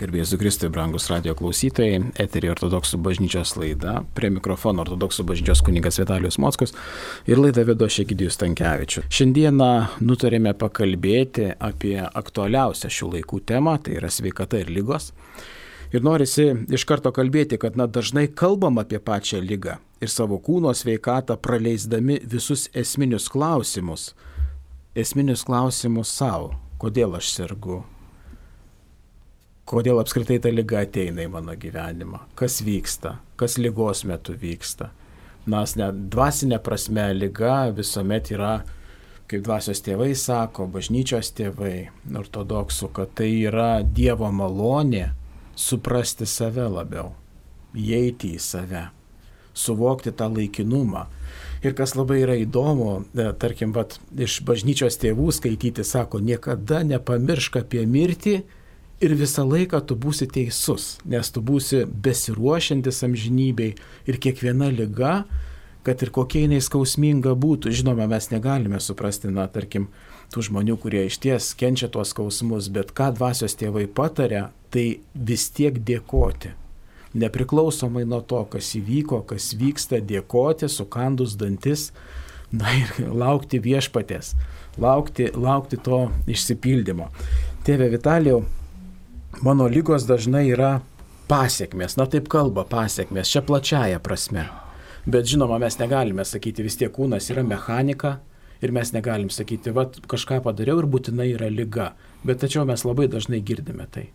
Gerbėjai Kristui, brangus radio klausytojai, eterį ortodoksų bažnyčios laida, prie mikrofono ortodoksų bažnyčios kuningas Vitalijus Mockus ir laidą vedo Šekidijus Tankievičius. Šiandieną nutarėme pakalbėti apie aktualiausią šių laikų temą, tai yra sveikata ir lygos. Ir norisi iš karto kalbėti, kad na, dažnai kalbam apie pačią lygą ir savo kūno sveikatą praleisdami visus esminius klausimus. Esminius klausimus savo. Kodėl aš sergu? Kodėl apskritai ta lyga ateina į mano gyvenimą, kas vyksta, kas lygos metu vyksta. Nes net dvasinė prasme lyga visuomet yra, kaip dvasios tėvai sako, bažnyčios tėvai, ortodoksų, kad tai yra Dievo malonė suprasti save labiau, įeiti į save, suvokti tą laikinumą. Ir kas labai yra įdomu, e, tarkim, vat, iš bažnyčios tėvų skaityti, sako, niekada nepamiršk apie mirtį ir visą laiką tu būsi teisus, nes tu būsi besiruošiantis amžinybei ir kiekviena lyga, kad ir kokia jinai skausminga būtų, žinoma, mes negalime suprasti, na, tarkim, tų žmonių, kurie iš ties kenčia tuos skausmus, bet ką dvasios tėvai patarė, tai vis tiek dėkoti. Nepriklausomai nuo to, kas įvyko, kas vyksta, dėkoti, sukandus dantis, na ir laukti viešpatės, laukti, laukti to išsipildymo. Tėve Vitalijau, mano lygos dažnai yra pasiekmes, na taip kalba pasiekmes, čia plačiaja prasme. Bet žinoma, mes negalime sakyti, vis tiek kūnas yra mechanika ir mes negalim sakyti, va kažką padariau ir būtinai yra lyga. Bet tačiau mes labai dažnai girdime tai.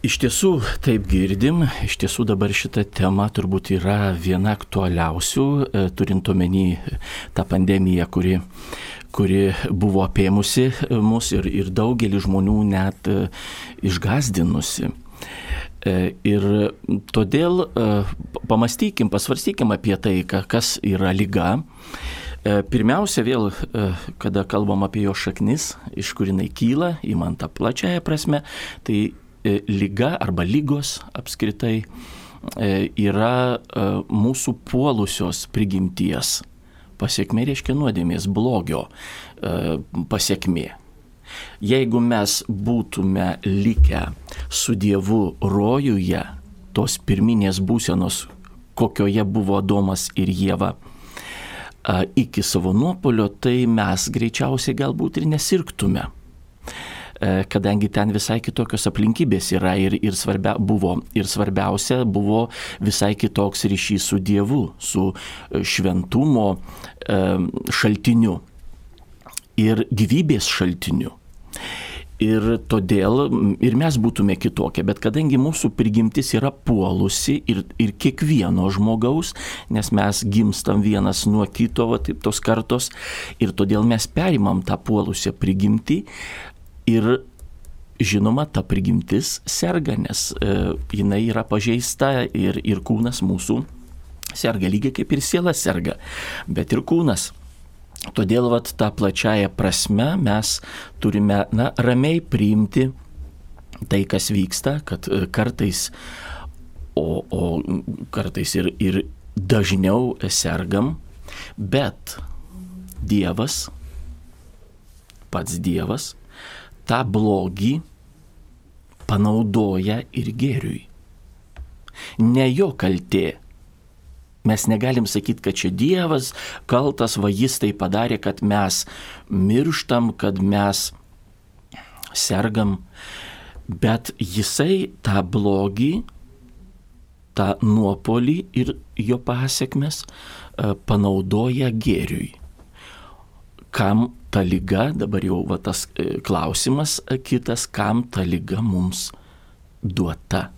Iš tiesų, taip girdim, iš tiesų dabar šita tema turbūt yra viena aktualiausių, e, turint omeny tą pandemiją, kuri kuri buvo apėmusi e, mus ir, ir daugelį žmonių net e, išgazdinusi. Ir todėl pamastykim, pasvarstykim apie tai, kas yra lyga. Pirmiausia, vėl, kada kalbam apie jo šaknis, iš kur jinai kyla, įmant tą plačiają prasme, tai lyga arba lygos apskritai yra mūsų puolusios prigimties pasiekmė reiškia nuodėmės blogio e, pasiekmė. Jeigu mes būtume likę su Dievu rojuje, tos pirminės būsenos, kokioje buvo Domas ir Jėva, iki savo nuopolio, tai mes greičiausiai galbūt ir nesirgtume. E, kadangi ten visai kitokios aplinkybės yra ir, ir, svarbia, buvo, ir svarbiausia buvo visai kitoks ryšys su Dievu, su e, šventumo e, šaltiniu ir gyvybės šaltiniu. Ir todėl ir mes būtume kitokie, bet kadangi mūsų prigimtis yra puolusi ir, ir kiekvieno žmogaus, nes mes gimstam vienas nuo kito, va, taip tos kartos, ir todėl mes perimam tą puolusią prigimtį, Ir žinoma, ta prigimtis serga, nes e, jinai yra pažeista ir, ir kūnas mūsų serga lygiai kaip ir siela serga, bet ir kūnas. Todėl vat, tą plačiają prasme mes turime na, ramiai priimti tai, kas vyksta, kad e, kartais, o, o kartais ir, ir dažniau sergam, bet Dievas, pats Dievas, tą blogį panaudoja ir gėriui. Ne jo kaltė. Mes negalim sakyti, kad čia Dievas kaltas, va jis tai padarė, kad mes mirštam, kad mes sergam, bet jisai tą blogį, tą nuopolį ir jo pasiekmes e, panaudoja gėriui. Kam ta lyga, dabar jau va, tas e, klausimas e, kitas, kam ta lyga mums duota.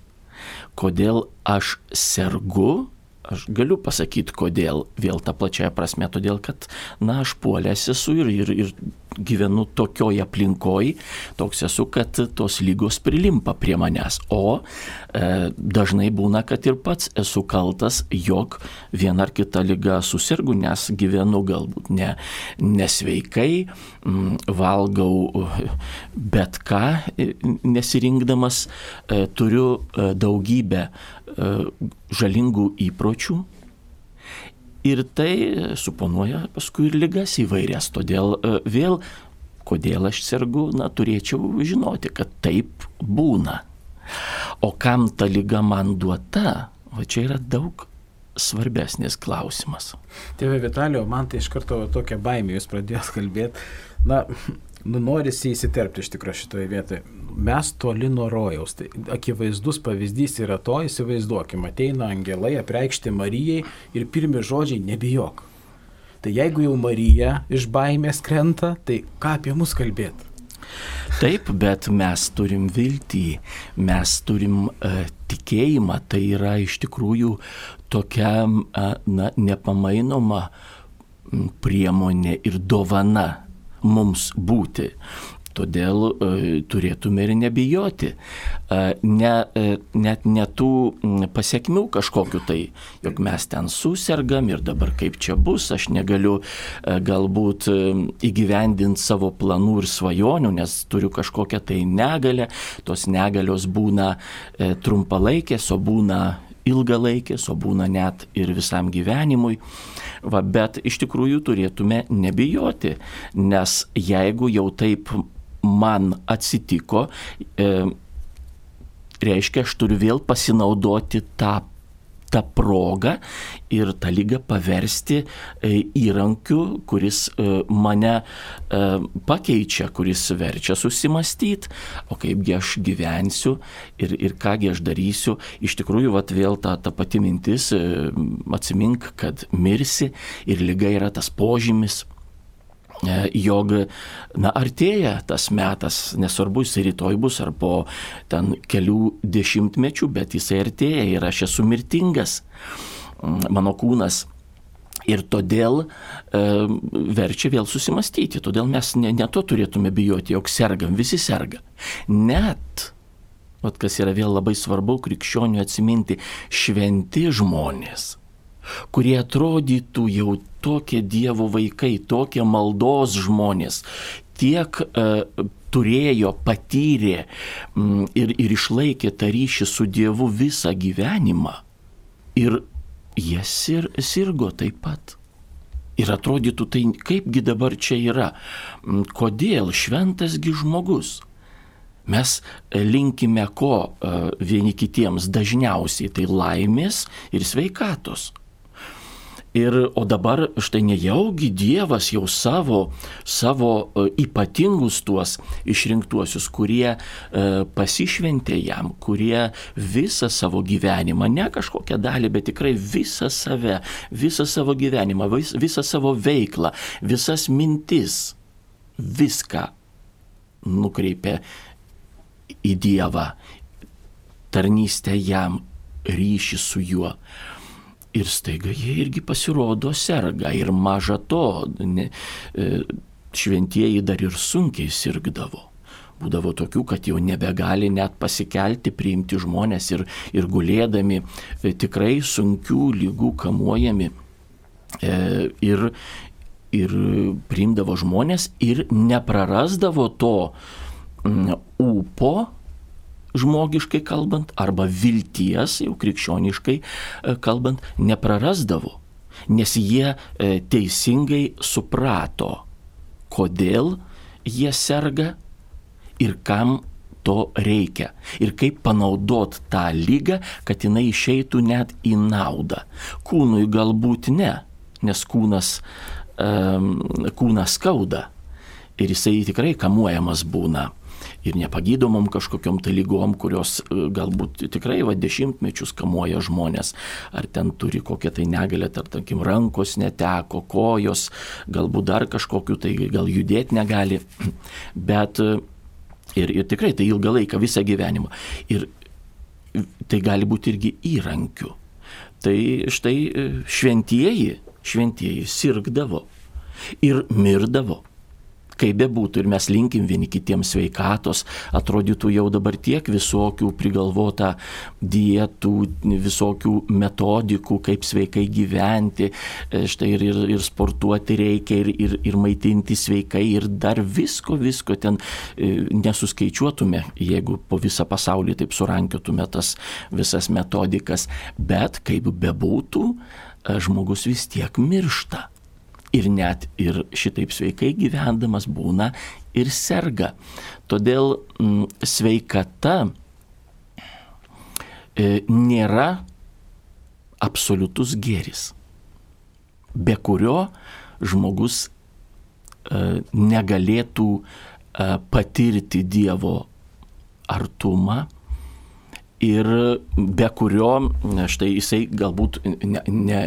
Kodėl aš sergu, aš galiu pasakyti, kodėl, vėl tą plačiąją prasme, todėl kad, na, aš puolęs esu ir, ir, ir gyvenu tokioj aplinkoj, toks esu, kad tos lygos prilimpa prie manęs. O e, dažnai būna, kad ir pats esu kaltas, jog viena ar kita lyga susirgu, nes gyvenu galbūt ne, nesveikai, m, mm, valgau bet ką nesirinkdamas, e, turiu e, daugybę e, žalingų įpročių Ir tai suponuoja paskui ir lygas įvairias. Todėl e, vėl kodėl aš sergu, na, turėčiau žinoti, kad taip būna. O kam ta lyga man duota, va čia yra daug svarbesnis klausimas. Tėve Vitalio, man tai iš karto tokia baimė, jūs pradėjot kalbėti. Na, nu, norisi įsiterpti iš tikrųjų šitoje vietoje. Mes toli nuo rojaus. Tai akivaizdus pavyzdys yra to, įsivaizduokime, ateina angelai apreikšti Marijai ir pirmi žodžiai nebijok. Tai jeigu jau Marija iš baimės krenta, tai ką apie mus kalbėti? Taip, bet mes turim viltį, mes turim uh, tikėjimą, tai yra iš tikrųjų tokia uh, na, nepamainoma priemonė ir dovana mums būti. Todėl e, turėtume ir nebijoti. E, ne, e, net ne tų pasiekmių kažkokiu tai, jog mes ten susirgam ir dabar kaip čia bus, aš negaliu galbūt įgyvendinti savo planų ir svajonių, nes turiu kažkokią tai negalę. Tos negalios būna trumpalaikės, o būna ilgalaikės, o būna net ir visam gyvenimui. Va, bet iš tikrųjų turėtume nebijoti, nes jeigu jau taip man atsitiko, e, reiškia, aš turiu vėl pasinaudoti tą tą progą ir tą lygą paversti e, įrankiu, kuris e, mane e, pakeičia, kuris verčia susimastyti, o kaipgi aš gyvensiu ir, ir kągi aš darysiu. Iš tikrųjų, vat, vėl ta, ta pati mintis, atsimink, kad mirsi ir lyga yra tas požymis jog na, artėja tas metas, nesvarbu, jis rytoj bus ar po ten kelių dešimtmečių, bet jisai artėja ir aš esu mirtingas, mano kūnas. Ir todėl e, verčia vėl susimastyti, todėl mes ne, ne to turėtume bijoti, jog sergam, visi serga. Net, vat kas yra vėl labai svarbu krikščionių atsiminti, šventi žmonės kurie atrodytų jau tokie Dievo vaikai, tokie maldos žmonės, tiek e, turėjo, patyrė m, mm, ir, ir išlaikė tą ryšį su Dievu visą gyvenimą. Ir jie sir, sirgo taip pat. Ir atrodytų, tai kaipgi dabar čia yra, mm, kodėl šventasgi žmogus. Mes linkime ko e, vieni kitiems dažniausiai, tai laimės ir sveikatos. Ir, o dabar štai nejaugi Dievas jau savo, savo e, ypatingus tuos išrinktuosius, kurie e, pasišventė jam, kurie visą savo gyvenimą, ne kažkokią dalį, bet tikrai visą save, visą savo gyvenimą, vis, visą savo veiklą, visas mintis, viską nukreipė į Dievą, tarnystę jam, ryšį su juo Ir staiga jie irgi pasirodo serga. Ir maža to, ne, e, šventieji dar ir sunkiai sirgdavo. Būdavo tokių, kad jau nebegali net pasikelti, priimti žmonės ir, ir gulėdami e, tikrai sunkių lygų kamuojami. E, ir, ir priimdavo žmonės ir neprarasdavo to mm, ūpo, žmogiškai kalbant, arba vilties, jau krikščioniškai e, kalbant, neprarasdavo, nes jie e, teisingai suprato, kodėl jie serga ir kam to reikia. Ir kaip panaudot tą lygą, kad jinai išeitų net į naudą. Kūnui galbūt ne, nes kūnas, um, kūnas skauda ir jisai tikrai kamuojamas būna ir nepagydomom kažkokiam tai lygom, kurios e, galbūt tikrai va dešimtmečius kamuoja žmonės, ar ten turi kokią tai negalę, ar tarkim rankos neteko, kojos, galbūt dar kažkokiu tai gal judėti negali, bet e, ir, ir tikrai tai ilgą laiką, visą gyvenimą. Ir tai gali būti irgi įrankiu. Tai štai e, šventieji, šventieji sirgdavo ir mirdavo kaip bebūtų ir mes linkim vieni kitiems sveikatos, atrodytų jau dabar tiek visokių prigalvota dietų, visokių metodikų, kaip sveikai gyventi, e, štai ir, ir, ir sportuoti reikia, ir, ir, ir maitinti sveikai, ir dar visko, visko ten e, nesuskaičiuotume, jeigu po visą pasaulį taip surankiotume tas visas metodikas, bet kaip bebūtų, e, žmogus vis tiek miršta. Ir net ir šitaip sveikai gyvendamas būna ir serga. Todėl m, sveikata e, nėra absoliutus gėris, be kurio žmogus e, negalėtų e, patirti Dievo artumą ir be kurio štai jisai galbūt ne, ne,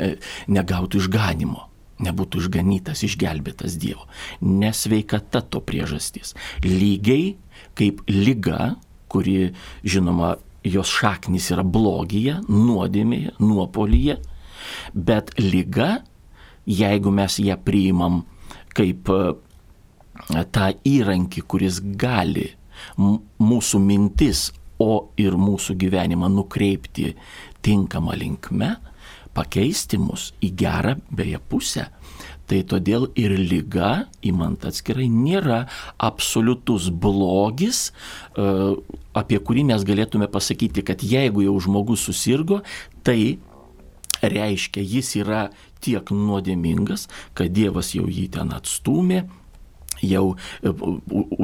negautų išganimo nebūtų išganytas, išgelbėtas Dievo. Nesveikata to priežastis. Lygiai kaip lyga, kuri, žinoma, jos šaknis yra blogyje, nuodėmėje, nuopolyje, bet lyga, jeigu mes ją priimam kaip e, tą įrankį, kuris gali mūsų mintis, o ir mūsų gyvenimą nukreipti tinkamą linkme, pakeisti mus į gerą beje pusę. Tai todėl ir lyga, įmant atskirai, nėra absoliutus blogis, e, apie kurį mes galėtume pasakyti, kad jeigu jau žmogus susirgo, tai reiškia, jis yra tiek nuodėmingas, kad Dievas jau jį ten atstumė, jau e,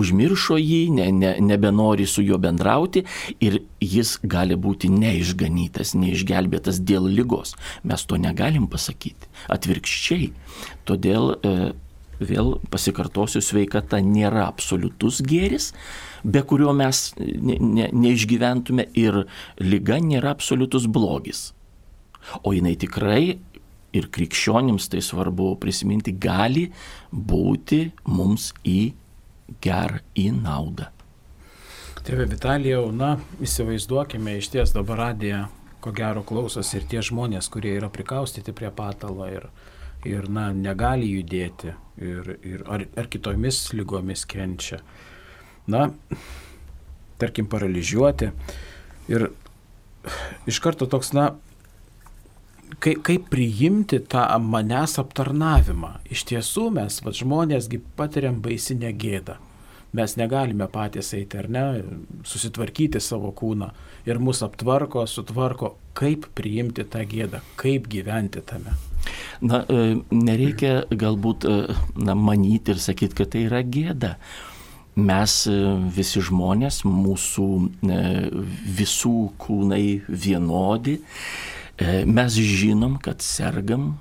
užmiršo jį, ne, ne, nebenori su juo bendrauti ir jis gali būti neišganytas, neišgelbėtas dėl lygos. Mes to negalim pasakyti. Atvirkščiai. Todėl e, vėl pasikartosiu, sveikata nėra absoliutus gėris, be kurio mes ne, ne, neišgyventume ir lyga nėra absoliutus blogis. O jinai tikrai ir krikščionims tai svarbu prisiminti, gali būti mums į gerą, į naudą. Tėve Vitalijau, na, įsivaizduokime, iš ties dabar radija, ko gero klausosi ir tie žmonės, kurie yra prikaustyti prie patalo ir, ir na, negali judėti ir, ir ar, ar kitomis lygomis kenčia. Na, tarkim, paralyžiuoti. Ir iš karto toks, na, kaip, kaip priimti tą manęs aptarnavimą. Iš tiesų mes, va, žmonėsgi patiriam baisinę gėdą. Mes negalime patys eiti ar ne, susitvarkyti savo kūną ir mus aptvarko, sutvarko, kaip priimti tą gėdą, kaip gyventi tame. Na, e, nereikia galbūt e, na, manyti ir sakyti, kad tai yra gėda. Mes e, visi žmonės, mūsų visų kūnai vienodi mes žinom, kad sergam,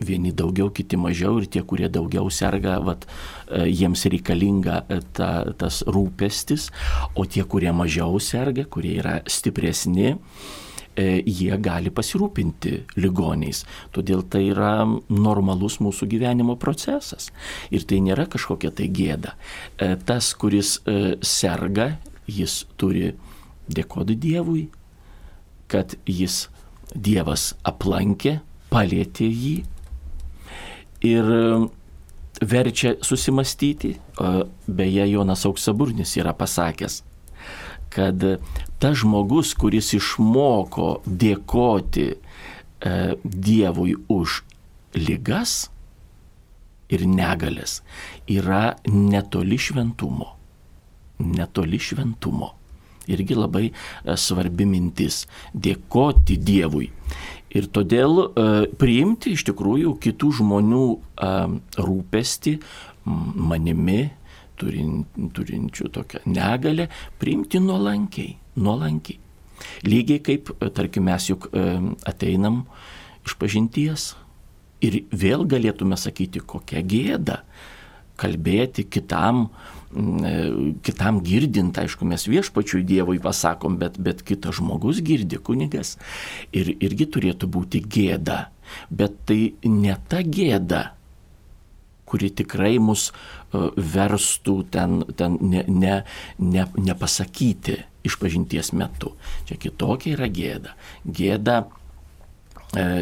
vieni daugiau, kiti mažiau ir tie, kurie daugiau serga, vat, e, jiems reikalinga e, ta, tas rūpestis, o tie, kurie mažiau serga, kurie yra stipresni, jie gali pasirūpinti ligoniais. Todėl tai yra normalus mūsų gyvenimo procesas. Ir tai nėra kažkokia tai gėda. Tas, kuris serga, jis turi dėkoti Dievui, kad jis Dievas aplankė, palėtė jį ir um, verčia susimastyti. Beje, Jonas Auksaburnis yra pasakęs, kad tas žmogus, kuris išmoko dėkoti e, Dievui už lygas ir negalės, yra netoli šventumo. Netoli šventumo irgi labai e, svarbi mintis - dėkoti Dievui. Ir todėl e, priimti iš tikrųjų kitų žmonių e, rūpesti manimi, turinčių tokią negalę, priimti nuolankiai, nuolankiai. Lygiai kaip, tarkim, mes juk ateinam iš pažinties ir vėl galėtume sakyti, kokia gėda kalbėti kitam kitam girdint, aišku, mes viešpačiui Dievui pasakom, bet, bet kitas žmogus girdi, kunigas. Ir irgi turėtų būti gėda. Bet tai ne ta gėda, kuri tikrai mus e, verstų ten, ten ne, ne, ne, nepasakyti išpažinties metu. Čia kitokia yra gėda. Gėda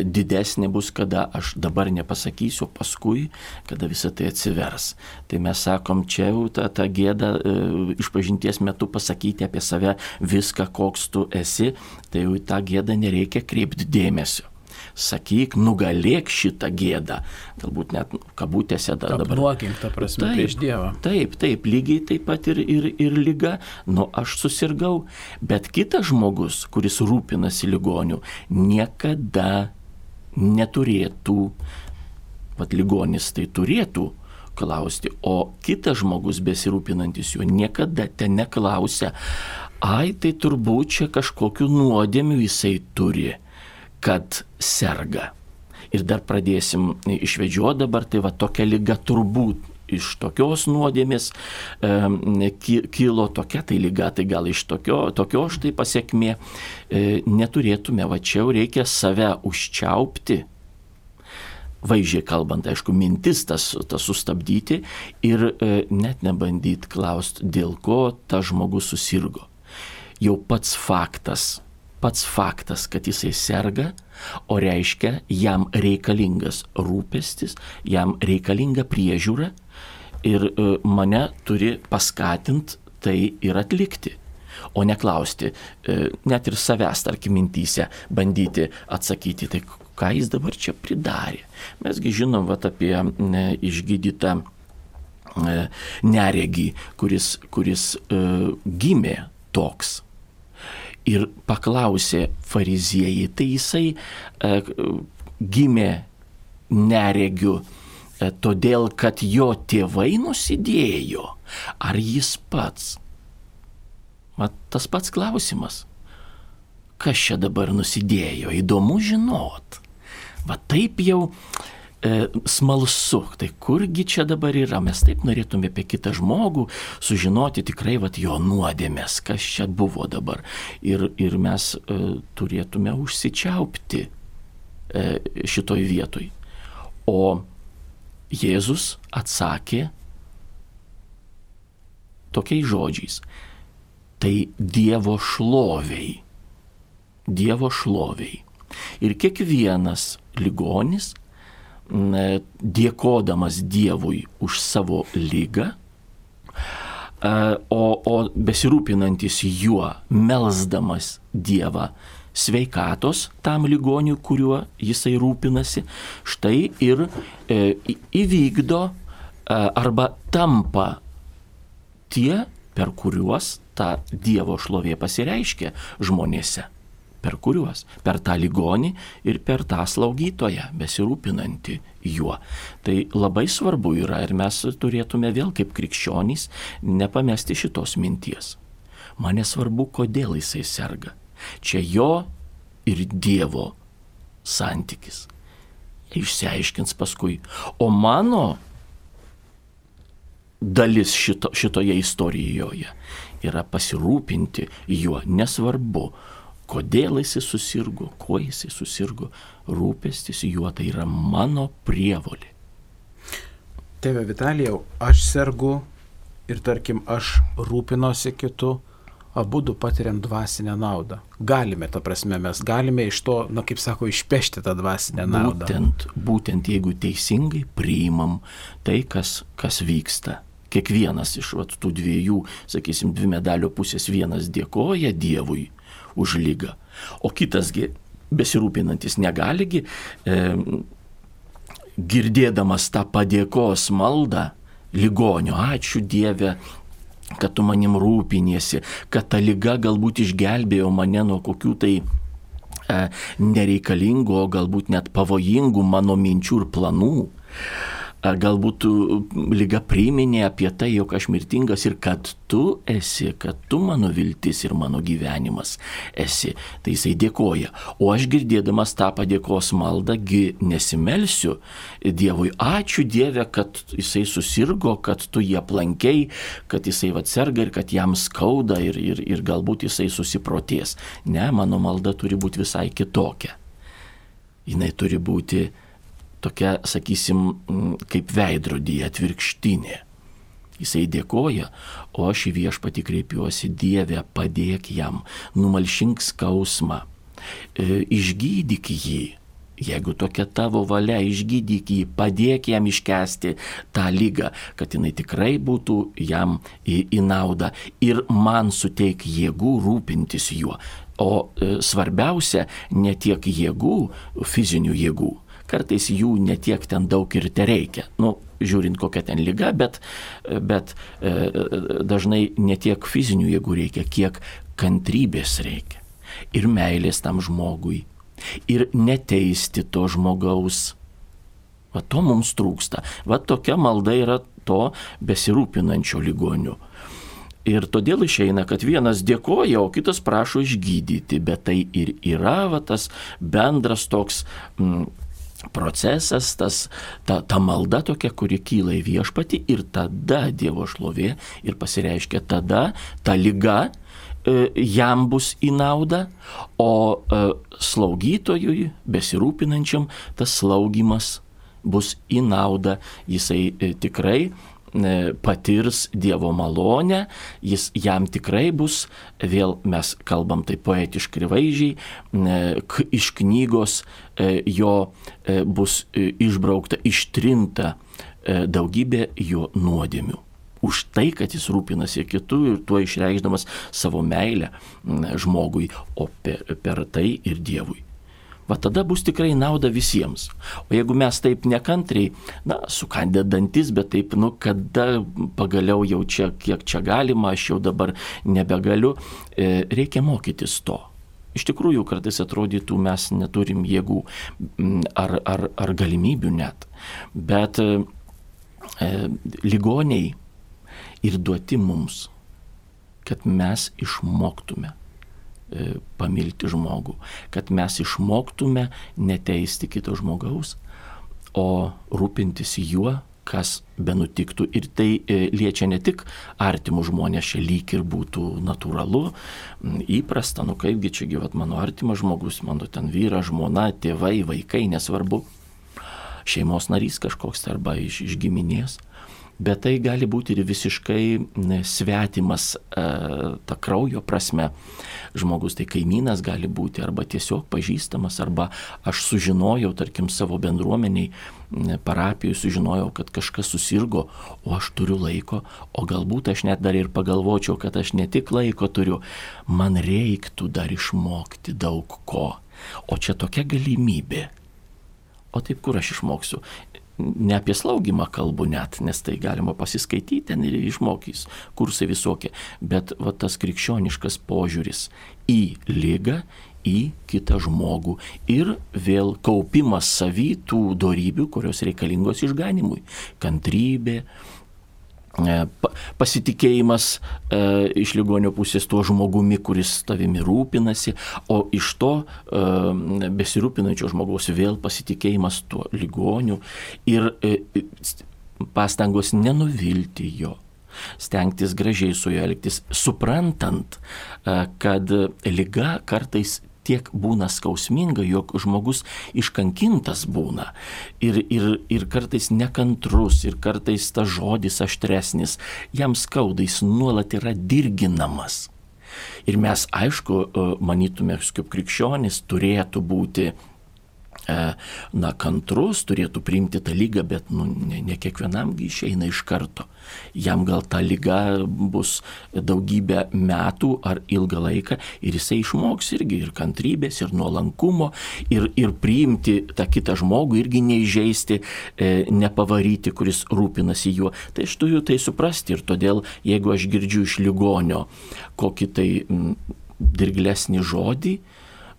didesnė bus, kada aš dabar nepasakysiu, paskui, kada visa tai atsivers. Tai mes sakom, čia jau tą, tą gėdą e, išpažinties metu pasakyti apie save viską, koks tu esi, tai jau į tą gėdą nereikia kreipti dėmesio sakyk, nugalėk šitą gėdą. Galbūt net kabutėse da, dabar. Nuokink, ta prasme, taip, prieš Dievą. Taip, taip, lygiai taip pat ir, ir, ir lyga. Nu, aš susirgau, bet kitas žmogus, kuris rūpinasi ligoniu, niekada neturėtų pat ligonis tai turėtų klausti, o kitas žmogus besirūpinantis juo niekada ten neklausia, ai tai turbūt čia kažkokiu nuodėmiu jisai turi, kad serga. Ir dar pradėsim išvedžioti dabar, tai va tokia lyga turbūt iš tokios nuodėmės e, kilo tokia tai lyga, tai gal iš tokio, tokio štai pasiekmė e, neturėtume, va čia jau reikia save užčiaupti. Vaizdžiai kalbant, aišku, mintis tas, tas sustabdyti ir e, net nebandyti klausti, dėl ko tas žmogus susirgo. Jau pats faktas, pats faktas, kad jisai serga, o reiškia, jam reikalingas rūpestis, jam reikalinga priežiūra, ir e, mane turi paskatinti tai ir atlikti. O neklausti, e, net ir savęs, tarkim, mintysę, bandyti atsakyti, tai ką jis dabar čia pridarė. Mesgi žinom vat, apie išgydytą ne, neregį, kuris, kuris e, gimė toks. Ir paklausė fariziejai, tai jisai e, gimė neregiu E, todėl kad jo tėvai nusidėjo, ar jis pats? Mat tas pats klausimas. Kas čia dabar nusidėjo? Įdomu žinot. Va taip jau e, smalsu, tai kurgi čia dabar yra, mes taip norėtume apie kitą žmogų sužinoti tikrai vat, jo nuodėmės, kas čia buvo dabar. Ir, ir mes e, turėtume užsičiaupti e, šitoj vietoj. O Jėzus atsakė tokiais žodžiais. Tai Dievo šloviai. Dievo šloviai. Ir kiekvienas ligonis, dėkodamas Dievui už savo lygą, o, o besirūpinantis juo, melsdamas Dievą sveikatos tam ligoniui, kuriuo jisai rūpinasi, štai ir e, įvykdo e, arba tampa tie, per kuriuos ta Dievo šlovė pasireiškia žmonėse. Per kuriuos? Per tą ligonį ir per tą slaugytoją, besirūpinantį juo. Tai labai svarbu yra ir mes turėtume vėl kaip krikščionys nepamesti šitos minties. Mane svarbu, kodėl jisai serga Čia jo ir Dievo santykis. Išsiaiškins paskui. O mano dalis šito, šitoje istorijoje yra pasirūpinti juo, nesvarbu, kodėl jisai susirgo, kuo jisai susirgo, rūpestis juo tai yra mano prievolė. Tėve Vitalijau, aš sergu ir tarkim, aš rūpinosi kitu, abu du patiriam dvasinę naudą. Galime, ta prasme, mes galime iš to, na kaip sako, išpešti tą dvasinę naudą. Būtent, būtent jeigu teisingai priimam tai, kas, kas vyksta. Kiekvienas iš vat, tų dviejų, sakysim, dvi medalio pusės vienas dėkoja Dievui už lygą, o kitasgi besirūpinantis negaligi, e, girdėdamas tą padėkos maldą, ligonio, ačiū Dieve, kad tu manim rūpiniesi, kad ta lyga galbūt išgelbėjo mane nuo kokių tai e, nereikalingų, o galbūt net pavojingų mano minčių ir planų galbūt lyga priminė apie tai, jog aš mirtingas ir kad tu esi, kad tu mano viltis ir mano gyvenimas esi. Tai jisai dėkoja. O aš girdėdamas tą padėkos maldą nesimelsiu Dievui. Ačiū Dieve, kad jisai susirgo, kad tu jį aplankiai, kad jisai atserga ir kad jam skauda ir, ir, ir galbūt jisai susiprotės. Ne, mano malda turi būti visai kitokia. Jis turi būti tokia, sakysim, kaip veidrodį atvirkštinė. Jisai dėkoja, o aš į viešpatį kreipiuosi, Dieve, padėk jam, numalšink skausmą, e, išgydyk jį. Jeigu tokia tavo valia, išgydyk jį, padėk jam iškesti tą lygą, kad jinai tikrai būtų jam į, į naudą ir man suteik jėgų rūpintis juo. O e, svarbiausia, ne tiek jėgų, fizinių jėgų, kartais jų netiek ten daug ir te reikia. Nu, žiūrint kokia ten lyga, bet, bet e, dažnai netiek fizinių jėgų reikia, kiek kantrybės reikia. Ir meilės tam žmogui. Ir neteisti to žmogaus. Va to mums trūksta. Va tokia malda yra to besirūpinančio ligoniu. Ir todėl išeina, kad vienas dėkoja, o kitas prašo išgydyti, bet tai ir yra va, tas bendras toks mm, procesas, tas, ta, ta malda tokia, kuri kyla į viešpatį ir tada Dievo šlovė ir pasireiškia tada ta lyga e, jam bus į naudą, o e, slaugytojui, besirūpinančiam, tas slaugimas bus į naudą, jisai e, tikrai patirs Dievo malonę, jis jam tikrai bus, vėl mes kalbam tai poetiškai vaizdžiai, e, iš knygos jo bus išbraukta, ištrinta daugybė jo nuodėmių. Už tai, kad jis rūpinasi kitų ir tuo išreikšdamas savo meilę žmogui, o per tai ir Dievui va tada bus tikrai nauda visiems. O jeigu mes taip nekantriai, na, sukandę dantis, bet taip, nu, kada pagaliau jau čia, kiek čia galima, aš jau dabar nebegaliu, e, reikia mokytis to. Iš tikrųjų, kartais atrodytų, mes neturim jėgų ar, ar, ar galimybių net. Bet e, ligoniai ir duoti mums, kad mes išmoktume pamilti žmogų, kad mes išmoktume neteisti kito žmogaus, o rūpintis juo, kas benutiktų. Ir tai e, liečia ne tik artimų žmonės, čia lyg ir būtų natūralu, įprasta, nu kaipgi čia gyvat mano artimas žmogus, mano ten vyras, žmona, tėvai, vaikai, nesvarbu, šeimos narys kažkoks arba iš, iš giminės bet tai gali būti ir visiškai svetimas e, ta kraujo prasme. Žmogus tai kaimynas gali būti arba tiesiog pažįstamas, arba aš sužinojau, tarkim, savo bendruomeniai, parapijai sužinojau, kad kažkas susirgo, o aš turiu laiko, o galbūt aš net dar ir pagalvočiau, kad aš ne tik laiko turiu, man reiktų dar išmokti daug ko. O čia tokia galimybė. O taip kur aš išmoksiu? Ne apie slaugimą kalbu net, nes tai galima pasiskaityti ten ir išmokys kursai visokie, bet va tas krikščioniškas požiūris į lygą, į kitą žmogų ir vėl kaupimas savytų darybių, kurios reikalingos išganimui - kantrybė, E, pasitikėjimas e, iš ligonio pusės tuo žmogumi, kuris tavimi rūpinasi, o iš to e, besirūpinančio žmogaus vėl pasitikėjimas tuo ligoniu ir pastangos nenuvilti jo stengtis gražiai su juo elgtis, suprantant, kad lyga kartais tiek būna skausminga, jog žmogus iškankintas būna. Ir, ir, ir kartais nekantrus, ir kartais tas žodis aštresnis, jam skaudais nuolat yra dirginamas. Ir mes, aišku, manytume, kaip krikščionis turėtų būti na, kantrus, turėtų priimti tą lygą, bet nu, ne, ne kiekvienamgi išeina iš karto. Jam gal ta lyga bus daugybę metų ar ilgą laiką ir jisai išmoks irgi ir kantrybės, ir nuolankumo, ir, ir priimti tą kitą žmogų, irgi neižeisti, e, nepavaryti, kuris rūpinasi juo. Tai aš turiu tai suprasti ir todėl, jeigu aš girdžiu iš ligonio kokį tai dirglesnį žodį,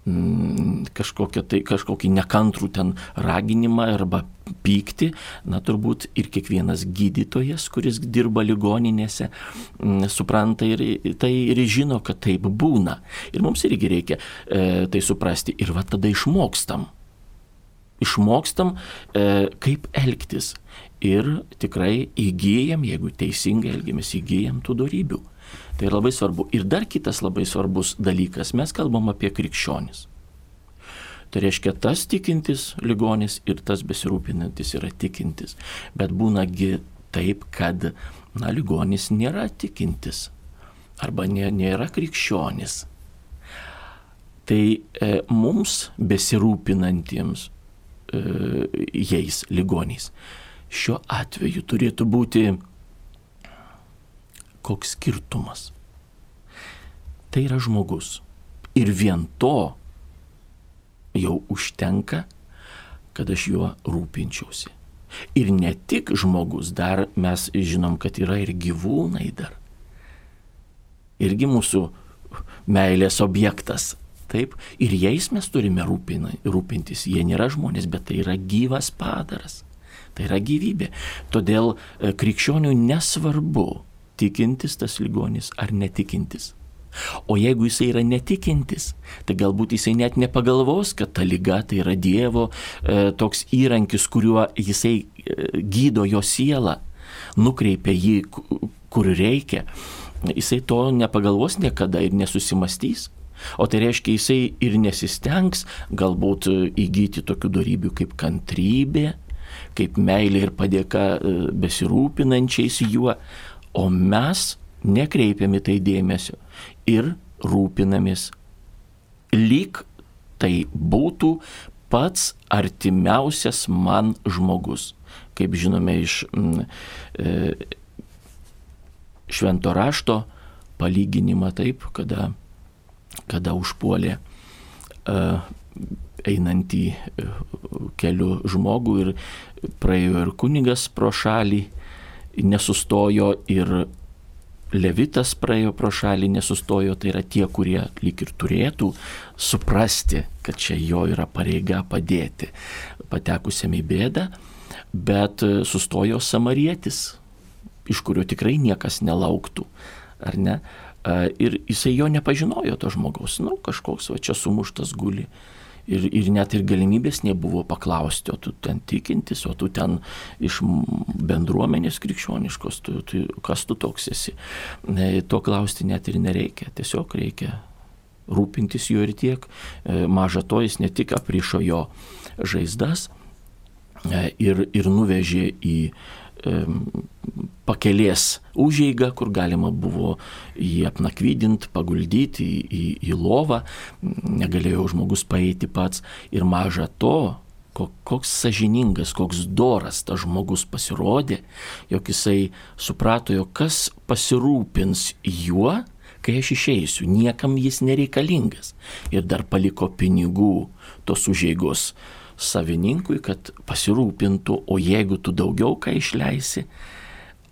tai, kažkokį nekantrų ten raginimą arba pykti, na turbūt ir kiekvienas gydytojas, kuris dirba ligoninėse, mm, supranta ir tai ir žino, kad taip būna. Ir mums irgi reikia e, tai suprasti ir va tada išmokstam. Išmokstam, e, kaip elgtis. Ir tikrai įgyjam, jeigu teisingai elgiamės, įgyjam tų darybių. Tai labai svarbu. Ir dar kitas labai svarbus dalykas, mes kalbam apie krikščionis. Tai reiškia, tas tikintis ligonis ir tas besirūpinantis yra tikintis. Bet būnagi taip, kad, na, ligonis nėra tikintis arba nė, nėra krikščionis. Tai e, mums besirūpinantiems e, jais ligoniais šiuo atveju turėtų būti koks skirtumas. Tai yra žmogus. Ir vien to jau užtenka, kad aš juo rūpinčiausi. Ir ne tik žmogus, dar mes žinom, kad yra ir gyvūnai dar. Irgi mūsų meilės objektas. Taip, ir jais mes turime rūpina, rūpintis. Jie nėra žmonės, bet tai yra gyvas padaras. Tai yra gyvybė. Todėl e, krikščionių nesvarbu tikintis tas ligonis ar netikintis. O jeigu jisai yra netikintis, tai galbūt jisai net nepagalvos, kad ta lyga tai yra Dievo e, toks įrankis, kuriuo jisai e, gydo jo sielą, nukreipia jį kur reikia. Jisai to nepagalvos niekada ir nesusimastys. O tai reiškia, jisai ir nesistengs galbūt įgyti tokių darybių kaip kantrybė, kaip meilė ir padėka e, besirūpinančiais juo, o mes nekreipiam į tai dėmesio ir rūpinamės, lyg tai būtų pats artimiausias man žmogus. Kaip žinome iš mm, e, švento rašto palyginimą taip, kada, kada užpuolė e, einantį e, keliu žmogų ir praėjo ir kunigas pro šalį, nesustojo ir levitas praėjo pro šalį, nesustojo, tai yra tie, kurie lyg ir turėtų suprasti, kad čia jo yra pareiga padėti patekusiam į bėdą, bet sustojo samarietis, iš kurio tikrai niekas nelauktų, ar ne? Ir jisai jo nepažinojo, to žmogaus, nu kažkoks va čia sumuštas guli ir, ir net ir galimybės nebuvo paklausti, o tu ten tikintis, o tu ten iš bendruomenės krikščioniškos, tu, tu, kas tu toks esi. To klausti net ir nereikia, tiesiog reikia rūpintis juo ir tiek. E, maža to jis ne tik aprišo jo žaizdas e, ir, ir nuvežė į pakelės užeiga, kur galima buvo jį apnakvydinti, paguldyti į, į, į lovą, negalėjo žmogus paeiti pats ir maža to, koks sažiningas, koks doras tas žmogus pasirodė, jog jisai suprato, jog kas pasirūpins juo, kai aš išeisiu, niekam jis nereikalingas. Ir dar paliko pinigų tos užėgos savininkui, kad pasirūpintų, o jeigu tu daugiau ką išleisi,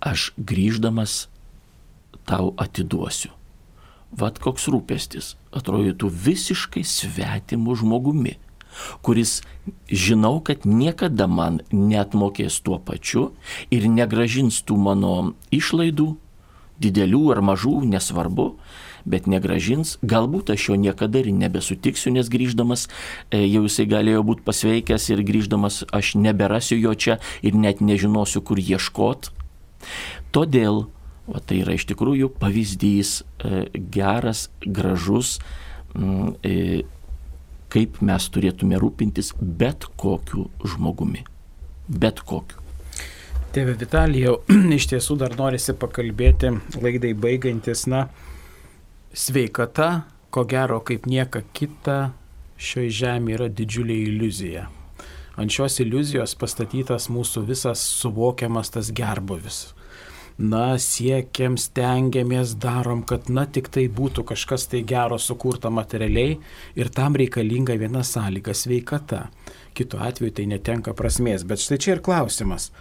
aš grįždamas tau atiduosiu. Vat koks rūpestis atrodytų visiškai svetimu žmogumi, kuris žinau, kad niekada man netmokės tuo pačiu ir negražins tų mano išlaidų, didelių ar mažų, nesvarbu, bet negražins, galbūt aš jo niekada ir nebesutiksiu, nes grįždamas e, jau jisai galėjo būti pasveikęs ir grįždamas aš neberasiu jo čia ir net nežinosiu, kur ieškot. Todėl, o tai yra iš tikrųjų pavyzdys e, geras, gražus, e, kaip mes turėtume rūpintis bet kokiu žmogumi. Bet kokiu. Tėve Vitalijau, iš tiesų dar norisi pakalbėti laidai baigantis, na, sveikata, ko gero kaip nieka kita, šioje žemėje yra didžiulė iliuzija. Ant šios iliuzijos pastatytas mūsų visas suvokiamas tas gerbovis. Na, siekiam, stengiamės, darom, kad, na, tik tai būtų kažkas tai gero sukurta materialiai ir tam reikalinga viena sąlyga - sveikata. Kitu atveju tai netenka prasmės. Bet štai čia ir klausimas.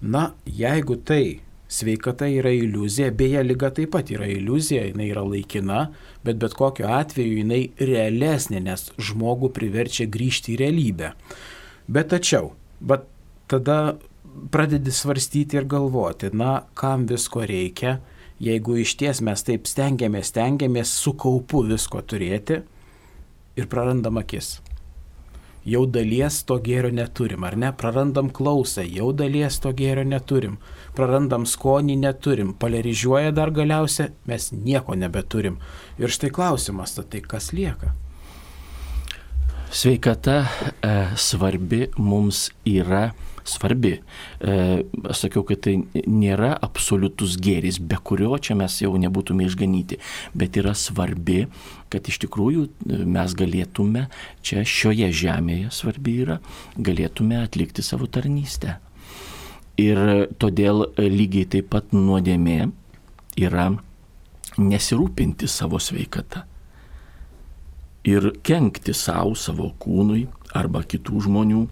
Na, jeigu tai Sveikata yra iliuzija, beje, lyga taip pat yra iliuzija, jinai yra laikina, bet bet kokiu atveju jinai realesnė, nes žmogų priverčia grįžti į realybę. Bet tačiau, bet tada pradedi svarstyti ir galvoti, na, kam visko reikia, jeigu iš ties mes taip stengiamės, stengiamės su kaupu visko turėti ir prarandam akis jau dalies to gėrio neturim, ar ne? Prarandam klausą, jau dalies to gėrio neturim. Prarandam skonį, neturim. Polarizuoja dar galiausia, mes nieko nebeturim. Ir štai klausimas, tai kas lieka? Sveikata e, svarbi mums yra svarbi. E, aš sakiau, kad tai nėra absoliutus gėris, be kurio čia mes jau nebūtume išganyti, bet yra svarbi, kad iš tikrųjų e, mes galėtume čia šioje žemėje svarbi yra, galėtume atlikti savo tarnystę. Ir todėl lygiai taip pat nuodėmė yra nesirūpinti savo sveikatą ir kenkti savo, savo kūnui arba kitų žmonių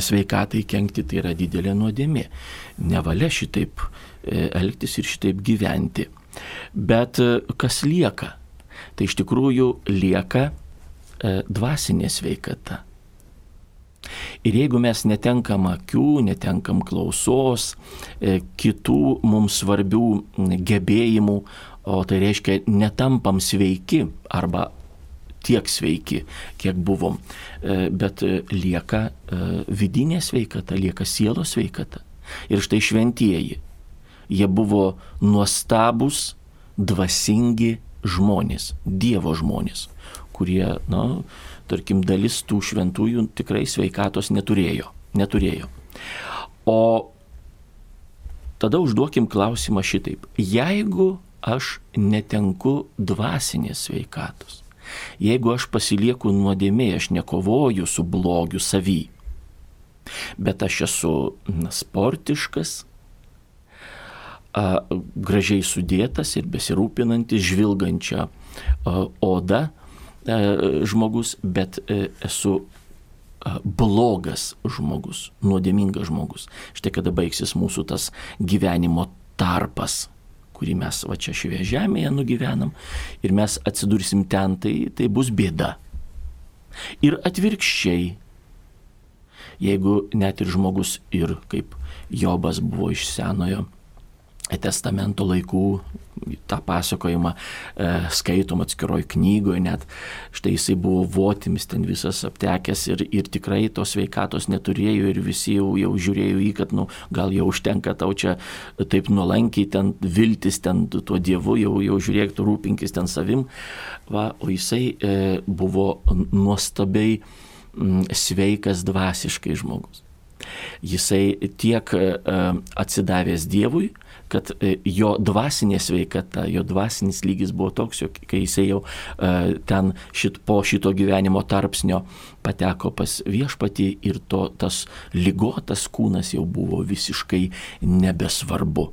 sveikatai kenkti tai yra didelė nuodėmė. Nevalia šitaip e, elgtis ir šitaip gyventi. Bet e, kas lieka? Tai iš tikrųjų lieka e, dvasinė sveikata. Ir jeigu mes netenkam akių, netenkam klausos, kitų mums svarbių gebėjimų, o tai reiškia netampam sveiki arba tiek sveiki, kiek buvom, e, bet lieka vidinė sveikata, lieka sielos sveikata. Ir štai šventieji, jie buvo nuostabus, dvasingi žmonės, Dievo žmonės, kurie, na, tarkim, dalis tų šventųjų tikrai sveikatos neturėjo. neturėjo. O tada užduokim klausimą šitaip. Jeigu aš netenku dvasinės sveikatos, jeigu aš pasilieku nuodėmė, aš nekovoju su blogiu savy, bet aš esu na, sportiškas, a, gražiai sudėtas ir besirūpinantis, žvilgančia a, oda, E, žmogus, bet e, esu e, blogas žmogus, nuodėmingas žmogus. Štai kada baigsis mūsų tas gyvenimo tarpas, kurį mes va čia šioje žemėje nugyvenam ir mes atsidursim ten, tai, tai bus bėda. Ir atvirkščiai, jeigu net ir žmogus ir kaip Jobas buvo iš senojo testamento laikų, tą pasakojimą e, skaitom atskiroj knygoje, net štai jisai buvo votimis ten visas aptekęs ir, ir tikrai tos veikatos neturėjo ir visi jau, jau žiūrėjo į, kad, nu, gal jau užtenka tau čia taip nuolankiai ten viltis ten tuo dievu, jau, jau žiūrėk, tu rūpinkis ten savim. Va, o jisai e, buvo nuostabiai m, sveikas dvasiškai žmogus. Jisai tiek e, atsidavęs Dievui, kad e, jo dvasinė sveikata, jo dvasinis lygis buvo toks, jog kai jisai jau e, ten šit, po šito gyvenimo tarpsnio pateko pas viešpatį ir to, tas lygotas kūnas jau buvo visiškai nebesvarbu.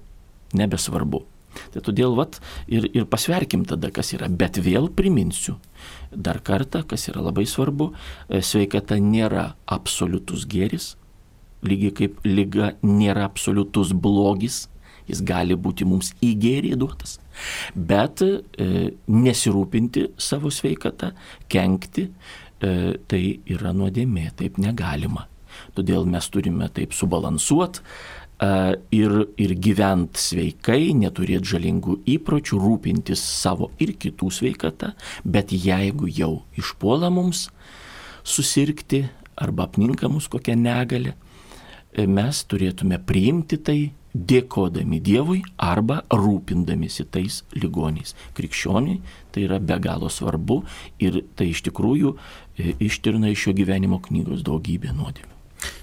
Nebesvarbu. Tai todėl vat, ir, ir pasverkim tada, kas yra. Bet vėl priminsiu, dar kartą, kas yra labai svarbu, e, sveikata nėra absoliutus gėris, lygiai kaip lyga nėra absoliutus blogis, jis gali būti mums į gėrį duotas, bet e, nesirūpinti savo sveikatą, kenkti, e, tai yra nuodėmė, taip negalima. Todėl mes turime taip subalansuoti e, ir, ir gyventi sveikai, neturėti žalingų įpročių, rūpintis savo ir kitų sveikatą, bet jeigu jau išpuola mums susirgti arba apninka mus kokią negalę, mes turėtume priimti tai dėkodami Dievui arba rūpindamėsi tais ligoniais. Krikščioniai tai yra be galo svarbu ir tai iš tikrųjų e, ištirna iš šio gyvenimo knygos daugybė nuodėmių.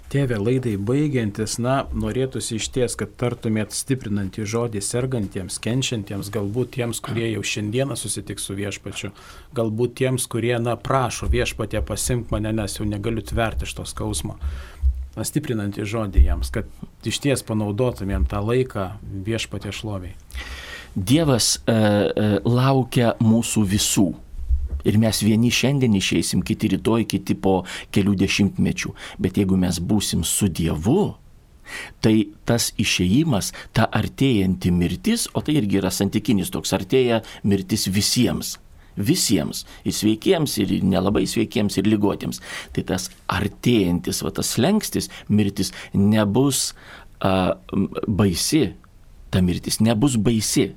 Tėvė, laidai baigiantis, na, norėtųsi iš ties, kad tartumėt stiprinantį žodį sergantiems, kenčiantiems, galbūt tiems, kurie jau šiandieną susitiks su viešpačiu, galbūt tiems, kurie, na, prašo viešpatė pasimk mane, nes jau negaliu tverti iš to skausmo stiprinantį žodį jiems, kad iš ties panaudotumėm tą laiką viešpatė šloviai. Dievas e, e, laukia mūsų visų. Ir mes vieni šiandien išeisim, kiti rytoj, kiti po kelių dešimtmečių. Bet jeigu mes būsim su Dievu, tai tas išeimas, ta artėjanti mirtis, o tai irgi yra santykinis toks artėja mirtis visiems visiems, ir sveikiems, ir nelabai sveikiems, ir lygotiems. Tai tas artėjantis, va tas lengstis, mirtis nebus a, baisi, ta mirtis nebus baisi,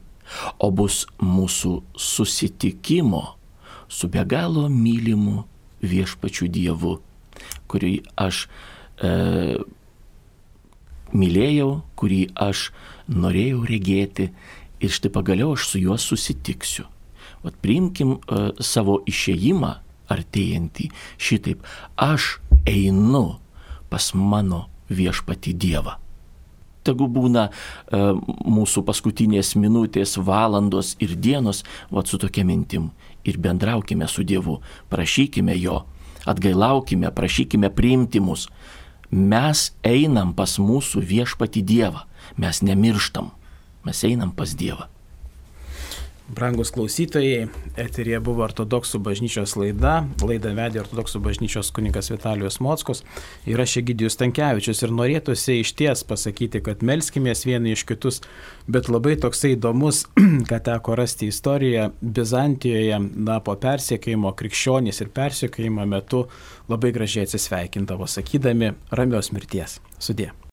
o bus mūsų susitikimo su be galo mylimu viešpačiu Dievu, kurį aš e, mylėjau, kurį aš norėjau regėti ir štai pagaliau aš su juo susitiksiu. Vat priimkim uh, savo išėjimą artėjantį šitaip. Aš einu pas mano viešpati Dievą. Tegu būna uh, mūsų paskutinės minutės, valandos ir dienos, va su tokia mintim. Ir bendraukime su Dievu, prašykime Jo, atgailaukime, prašykime priimti mus. Mes einam pas mūsų viešpati Dievą, mes nemirštam, mes einam pas Dievą. Brangus klausytojai, eterija buvo ortodoksų bažnyčios laida, laidą vedė ortodoksų bažnyčios kunigas Vitalijos Mockus ir aš Egidijus Tankievičius ir norėtųsi iš ties pasakyti, kad melskimės vieni iš kitus, bet labai toksai įdomus, kad teko rasti istoriją Bizantijoje, na, po persiekėjimo krikščionys ir persiekėjimo metu labai gražiai atsisveikindavo, sakydami ramios mirties. Sudė.